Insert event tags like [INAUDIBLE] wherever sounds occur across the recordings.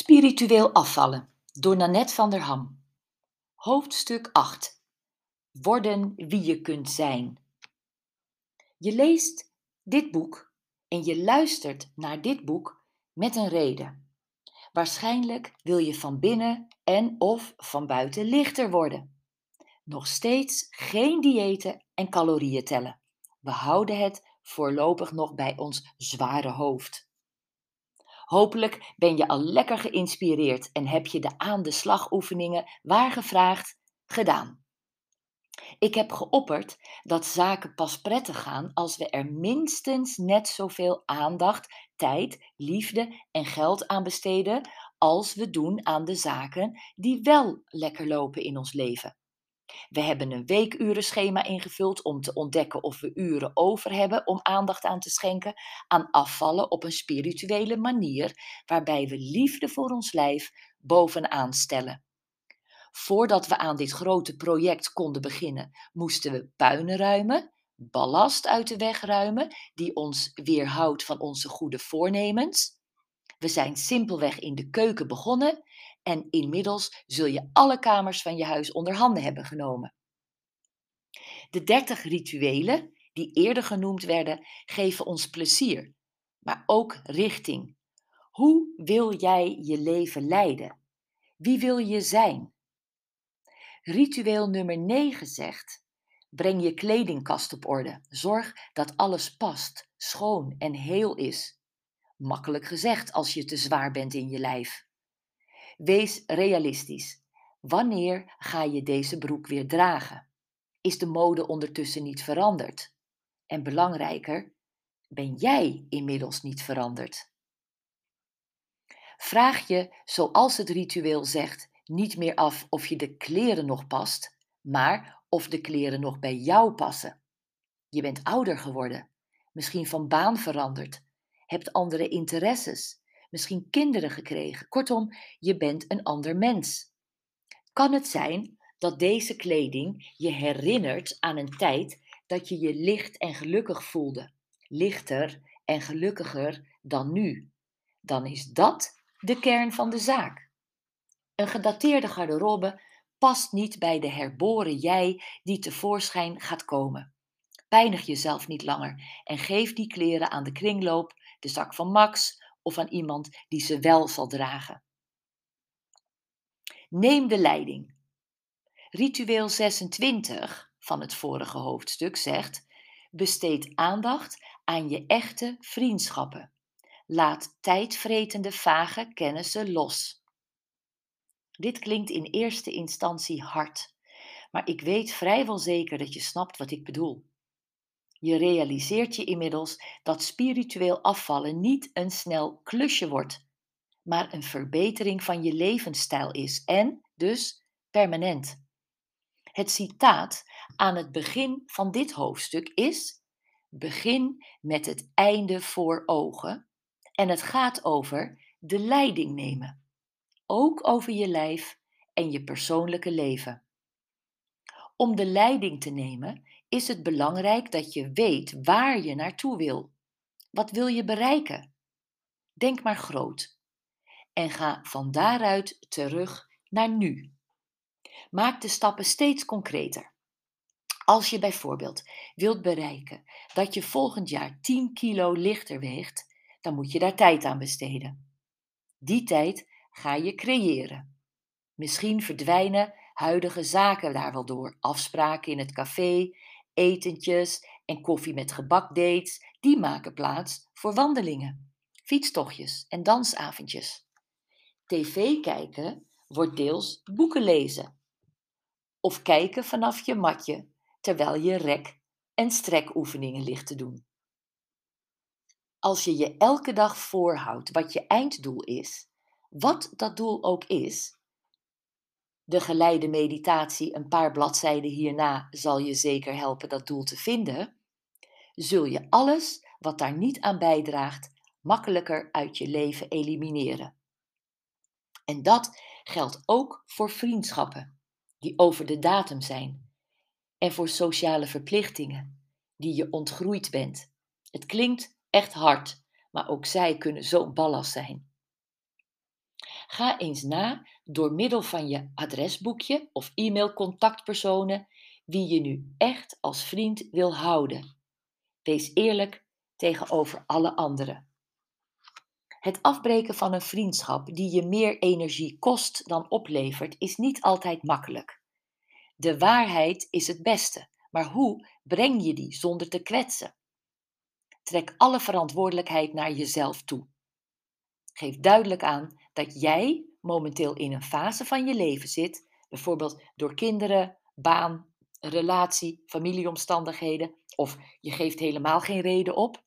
Spiritueel afvallen door Nanette van der Ham. Hoofdstuk 8. Worden wie je kunt zijn. Je leest dit boek en je luistert naar dit boek met een reden. Waarschijnlijk wil je van binnen en of van buiten lichter worden. Nog steeds geen diëten en calorieën tellen. We houden het voorlopig nog bij ons zware hoofd. Hopelijk ben je al lekker geïnspireerd en heb je de aan de slag oefeningen waar gevraagd gedaan. Ik heb geopperd dat zaken pas prettig gaan als we er minstens net zoveel aandacht, tijd, liefde en geld aan besteden als we doen aan de zaken die wel lekker lopen in ons leven. We hebben een weekurenschema ingevuld om te ontdekken of we uren over hebben om aandacht aan te schenken aan afvallen op een spirituele manier, waarbij we liefde voor ons lijf bovenaan stellen. Voordat we aan dit grote project konden beginnen, moesten we puinen ruimen, ballast uit de weg ruimen, die ons weerhoudt van onze goede voornemens. We zijn simpelweg in de keuken begonnen en inmiddels zul je alle kamers van je huis onder handen hebben genomen. De dertig rituelen, die eerder genoemd werden, geven ons plezier, maar ook richting. Hoe wil jij je leven leiden? Wie wil je zijn? Ritueel nummer 9 zegt: Breng je kledingkast op orde. Zorg dat alles past, schoon en heel is. Makkelijk gezegd als je te zwaar bent in je lijf. Wees realistisch. Wanneer ga je deze broek weer dragen? Is de mode ondertussen niet veranderd? En belangrijker, ben jij inmiddels niet veranderd? Vraag je, zoals het ritueel zegt, niet meer af of je de kleren nog past, maar of de kleren nog bij jou passen. Je bent ouder geworden, misschien van baan veranderd, hebt andere interesses, misschien kinderen gekregen. Kortom, je bent een ander mens. Kan het zijn dat deze kleding je herinnert aan een tijd dat je je licht en gelukkig voelde? Lichter en gelukkiger dan nu. Dan is dat de kern van de zaak. Een gedateerde garderobe past niet bij de herboren jij die tevoorschijn gaat komen. Pijnig jezelf niet langer en geef die kleren aan de kringloop, de zak van Max aan iemand die ze wel zal dragen. Neem de leiding. Ritueel 26 van het vorige hoofdstuk zegt: besteed aandacht aan je echte vriendschappen. Laat tijdvretende vage kennissen los. Dit klinkt in eerste instantie hard, maar ik weet vrijwel zeker dat je snapt wat ik bedoel. Je realiseert je inmiddels dat spiritueel afvallen niet een snel klusje wordt, maar een verbetering van je levensstijl is en dus permanent. Het citaat aan het begin van dit hoofdstuk is: Begin met het einde voor ogen. En het gaat over de leiding nemen, ook over je lijf en je persoonlijke leven. Om de leiding te nemen is het belangrijk dat je weet waar je naartoe wil. Wat wil je bereiken? Denk maar groot. En ga van daaruit terug naar nu. Maak de stappen steeds concreter. Als je bijvoorbeeld wilt bereiken dat je volgend jaar 10 kilo lichter weegt, dan moet je daar tijd aan besteden. Die tijd ga je creëren. Misschien verdwijnen huidige zaken daar wel door. Afspraken in het café, etentjes en koffie met gebakdates, die maken plaats voor wandelingen, fietstochtjes en dansavondjes. TV kijken wordt deels boeken lezen. Of kijken vanaf je matje terwijl je rek- en strekoefeningen ligt te doen. Als je je elke dag voorhoudt wat je einddoel is, wat dat doel ook is, de geleide meditatie een paar bladzijden hierna zal je zeker helpen dat doel te vinden, zul je alles wat daar niet aan bijdraagt makkelijker uit je leven elimineren. En dat geldt ook voor vriendschappen die over de datum zijn en voor sociale verplichtingen die je ontgroeid bent. Het klinkt echt hard, maar ook zij kunnen zo'n ballast zijn. Ga eens na door middel van je adresboekje of e-mailcontactpersonen wie je nu echt als vriend wil houden. Wees eerlijk tegenover alle anderen. Het afbreken van een vriendschap die je meer energie kost dan oplevert, is niet altijd makkelijk. De waarheid is het beste, maar hoe breng je die zonder te kwetsen? Trek alle verantwoordelijkheid naar jezelf toe. Geef duidelijk aan dat jij momenteel in een fase van je leven zit, bijvoorbeeld door kinderen, baan, relatie, familieomstandigheden, of je geeft helemaal geen reden op.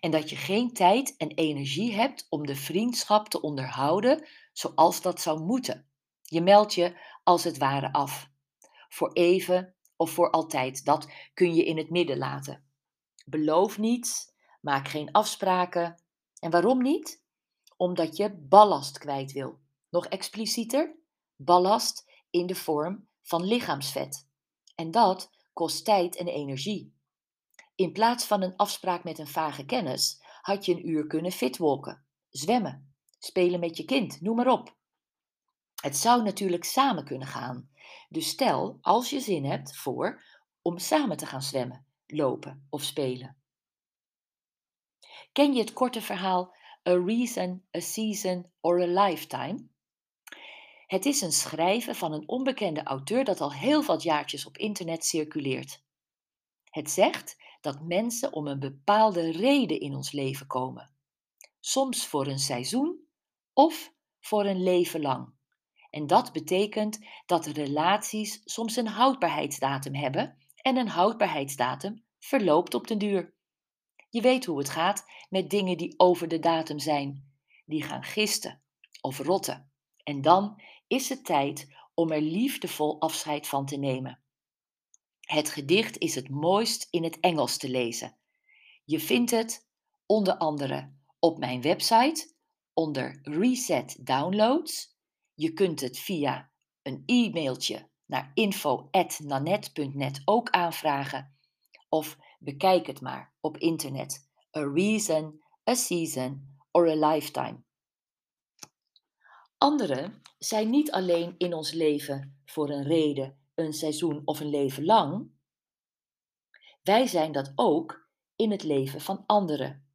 En dat je geen tijd en energie hebt om de vriendschap te onderhouden zoals dat zou moeten. Je meldt je als het ware af. Voor even of voor altijd, dat kun je in het midden laten. Beloof niets, maak geen afspraken. En waarom niet? Omdat je ballast kwijt wil. Nog explicieter, ballast in de vorm van lichaamsvet. En dat kost tijd en energie. In plaats van een afspraak met een vage kennis, had je een uur kunnen fitwalken, zwemmen, spelen met je kind, noem maar op. Het zou natuurlijk samen kunnen gaan. Dus stel, als je zin hebt, voor om samen te gaan zwemmen, lopen of spelen. Ken je het korte verhaal A Reason, a Season or a Lifetime? Het is een schrijven van een onbekende auteur dat al heel wat jaartjes op internet circuleert. Het zegt dat mensen om een bepaalde reden in ons leven komen. Soms voor een seizoen of voor een leven lang. En dat betekent dat relaties soms een houdbaarheidsdatum hebben en een houdbaarheidsdatum verloopt op den duur. Je weet hoe het gaat met dingen die over de datum zijn. Die gaan gisten of rotten. En dan is het tijd om er liefdevol afscheid van te nemen. Het gedicht is het mooist in het Engels te lezen. Je vindt het onder andere op mijn website onder Reset Downloads. Je kunt het via een e-mailtje naar info.nanet.net ook aanvragen. Of bekijk het maar op internet. A reason, a season or a lifetime. Anderen zijn niet alleen in ons leven voor een reden, een seizoen of een leven lang. Wij zijn dat ook in het leven van anderen.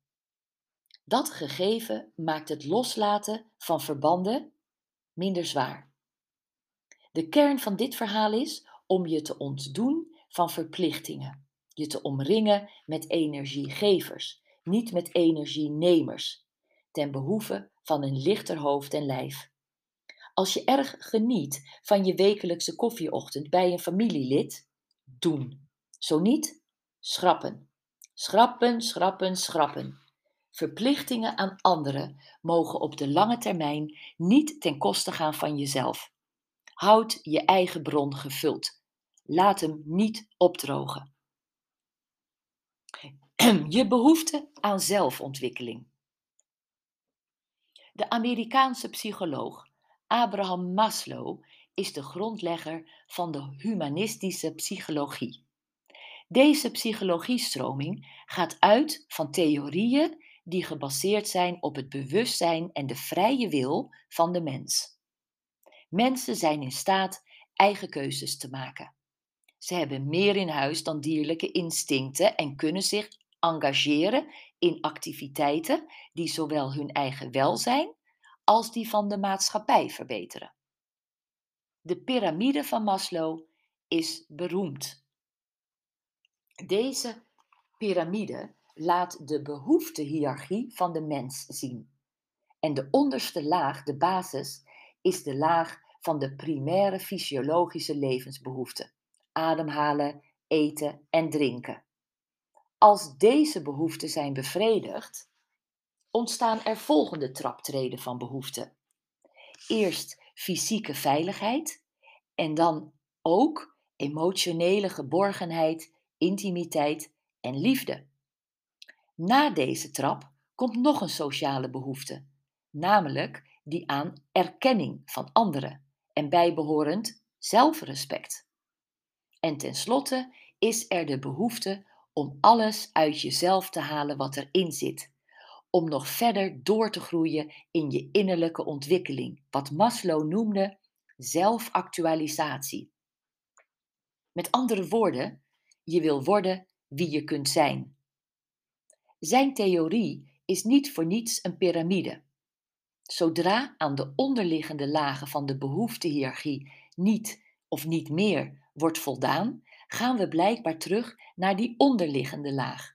Dat gegeven maakt het loslaten van verbanden minder zwaar. De kern van dit verhaal is om je te ontdoen van verplichtingen, je te omringen met energiegevers, niet met energienemers, ten behoeve van een lichter hoofd en lijf. Als je erg geniet van je wekelijkse koffieochtend bij een familielid, doen. Zo niet, schrappen. Schrappen, schrappen, schrappen. Verplichtingen aan anderen mogen op de lange termijn niet ten koste gaan van jezelf. Houd je eigen bron gevuld. Laat hem niet opdrogen. [CLEARS THROAT] Je behoefte aan zelfontwikkeling. De Amerikaanse psycholoog Abraham Maslow is de grondlegger van de humanistische psychologie. Deze psychologiestroming gaat uit van theorieën die gebaseerd zijn op het bewustzijn en de vrije wil van de mens. Mensen zijn in staat eigen keuzes te maken. Ze hebben meer in huis dan dierlijke instincten en kunnen zich engageren in activiteiten die zowel hun eigen welzijn als die van de maatschappij verbeteren. De piramide van Maslow is beroemd. Deze piramide laat de behoeftehiërarchie van de mens zien. En de onderste laag, de basis, is de laag van de primaire fysiologische levensbehoeften: ademhalen, eten en drinken. Als deze behoeften zijn bevredigd, ontstaan er volgende traptreden van behoeften. Eerst fysieke veiligheid en dan ook emotionele geborgenheid, intimiteit en liefde. Na deze trap komt nog een sociale behoefte, namelijk die aan erkenning van anderen en bijbehorend zelfrespect. En tenslotte is er de behoefte om alles uit jezelf te halen wat erin zit, om nog verder door te groeien in je innerlijke ontwikkeling, wat Maslow noemde zelfactualisatie. Met andere woorden, je wil worden wie je kunt zijn. Zijn theorie is niet voor niets een piramide. Zodra aan de onderliggende lagen van de behoeftehiërarchie niet of niet meer wordt voldaan, gaan we blijkbaar terug naar die onderliggende laag.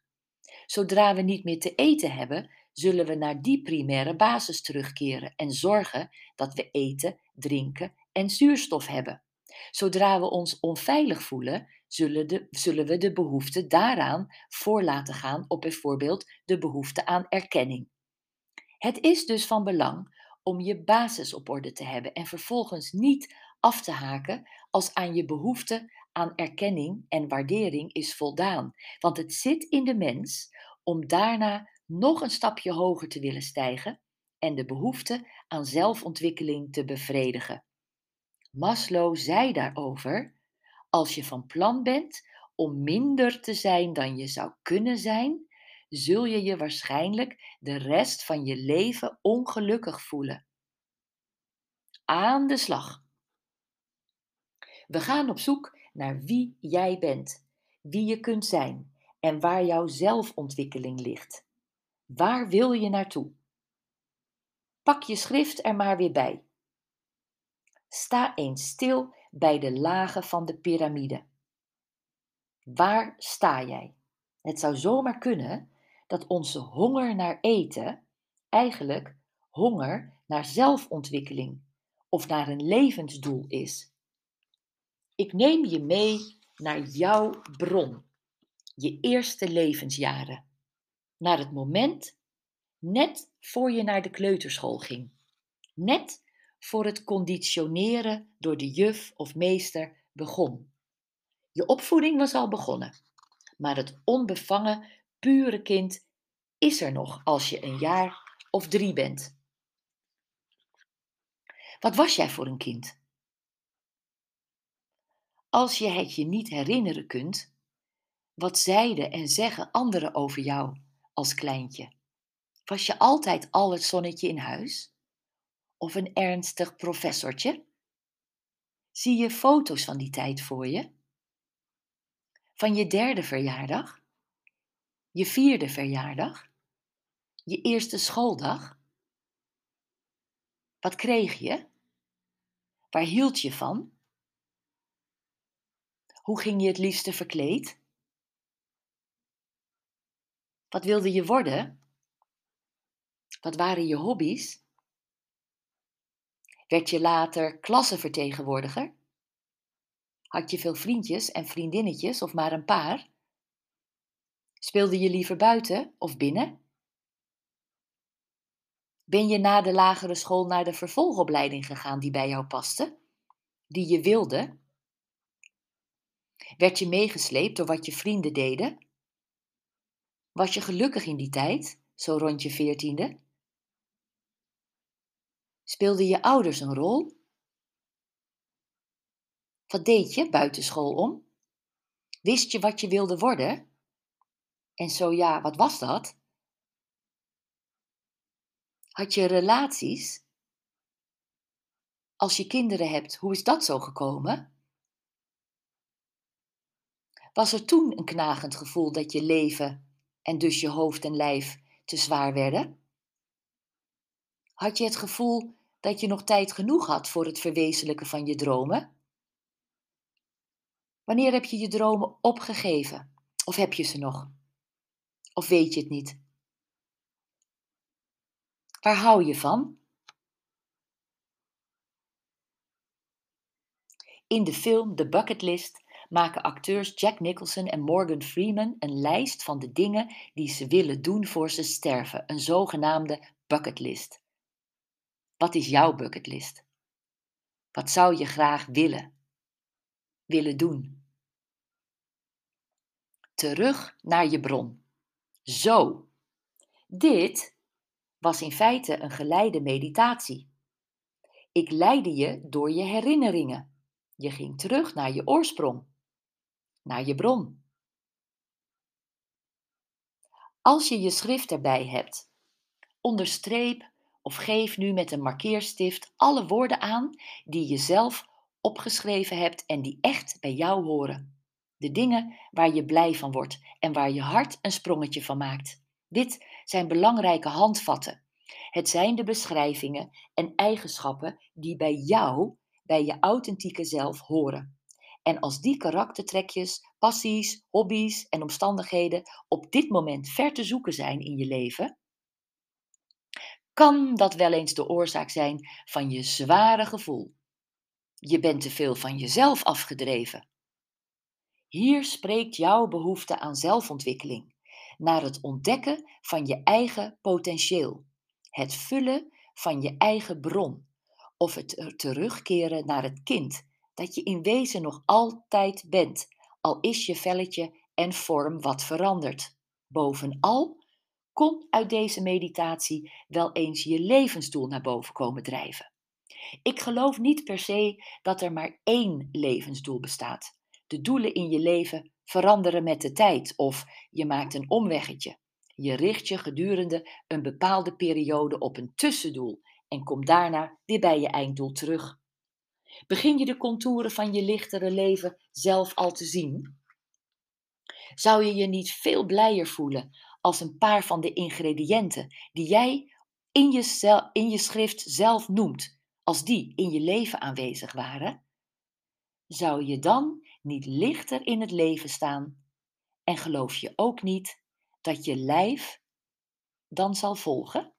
Zodra we niet meer te eten hebben, zullen we naar die primaire basis terugkeren en zorgen dat we eten, drinken en zuurstof hebben. Zodra we ons onveilig voelen, zullen, de, zullen we de behoefte daaraan voor laten gaan op bijvoorbeeld de behoefte aan erkenning. Het is dus van belang om je basis op orde te hebben en vervolgens niet af te haken als aan je behoefte aan erkenning en waardering is voldaan. Want het zit in de mens om daarna nog een stapje hoger te willen stijgen en de behoefte aan zelfontwikkeling te bevredigen. Maslow zei daarover: Als je van plan bent om minder te zijn dan je zou kunnen zijn, zul je je waarschijnlijk de rest van je leven ongelukkig voelen. Aan de slag. We gaan op zoek naar wie jij bent, wie je kunt zijn en waar jouw zelfontwikkeling ligt. Waar wil je naartoe? Pak je schrift er maar weer bij. Sta eens stil bij de lagen van de piramide. Waar sta jij? Het zou zomaar kunnen dat onze honger naar eten eigenlijk honger naar zelfontwikkeling of naar een levensdoel is. Ik neem je mee naar jouw bron, je eerste levensjaren, naar het moment net voor je naar de kleuterschool ging, net voor het conditioneren door de juf of meester begon. Je opvoeding was al begonnen, maar het onbevangen, pure kind is er nog als je een jaar of drie bent. Wat was jij voor een kind? Als je het je niet herinneren kunt, wat zeiden en zeggen anderen over jou als kleintje? Was je altijd al het zonnetje in huis? Of een ernstig professortje? Zie je foto's van die tijd voor je? Van je derde verjaardag? Je vierde verjaardag? Je eerste schooldag? Wat kreeg je? Waar hield je van? Hoe ging je het liefste verkleed? Wat wilde je worden? Wat waren je hobby's? Werd je later klassenvertegenwoordiger? Had je veel vriendjes en vriendinnetjes of maar een paar? Speelde je liever buiten of binnen? Ben je na de lagere school naar de vervolgopleiding gegaan die bij jou paste? Die je wilde? Werd je meegesleept door wat je vrienden deden? Was je gelukkig in die tijd, zo rond je veertiende? Speelden je ouders een rol? Wat deed je buiten school om? Wist je wat je wilde worden? En zo ja, wat was dat? Had je relaties? Als je kinderen hebt, hoe is dat zo gekomen? Was er toen een knagend gevoel dat je leven en dus je hoofd en lijf te zwaar werden? Had je het gevoel dat je nog tijd genoeg had voor het verwezenlijken van je dromen? Wanneer heb je je dromen opgegeven? Of heb je ze nog? Of weet je het niet? Waar hou je van? In de film The Bucket List maken acteurs Jack Nicholson en Morgan Freeman een lijst van de dingen die ze willen doen voor ze sterven, een zogenaamde bucketlist. Wat is jouw bucketlist? Wat zou je graag willen? Willen doen? Terug naar je bron. Zo. Dit was in feite een geleide meditatie. Ik leidde je door je herinneringen. Je ging terug naar je oorsprong naar je bron. Als je je schrift erbij hebt onderstreep of geef nu met een markeerstift alle woorden aan die je zelf opgeschreven hebt en die echt bij jou horen. De dingen waar je blij van wordt en waar je hart een sprongetje van maakt. Dit zijn belangrijke handvatten. Het zijn de beschrijvingen en eigenschappen die bij jou, bij je authentieke zelf horen. En als die karaktertrekjes, passies, hobby's en omstandigheden op dit moment ver te zoeken zijn in je leven, kan dat wel eens de oorzaak zijn van je zware gevoel. Je bent te veel van jezelf afgedreven. Hier spreekt jouw behoefte aan zelfontwikkeling, naar het ontdekken van je eigen potentieel, het vullen van je eigen bron of het terugkeren naar het kind dat je in wezen nog altijd bent, al is je velletje en vorm wat veranderd. Bovenal kon uit deze meditatie wel eens je levensdoel naar boven komen drijven. Ik geloof niet per se dat er maar één levensdoel bestaat. De doelen in je leven veranderen met de tijd of je maakt een omweggetje. Je richt je gedurende een bepaalde periode op een tussendoel en komt daarna weer bij je einddoel terug. Begin je de contouren van je lichtere leven zelf al te zien? Zou je je niet veel blijer voelen als een paar van de ingrediënten die jij in je, in je schrift zelf noemt, als die in je leven aanwezig waren? Zou je dan niet lichter in het leven staan en geloof je ook niet dat je lijf dan zal volgen?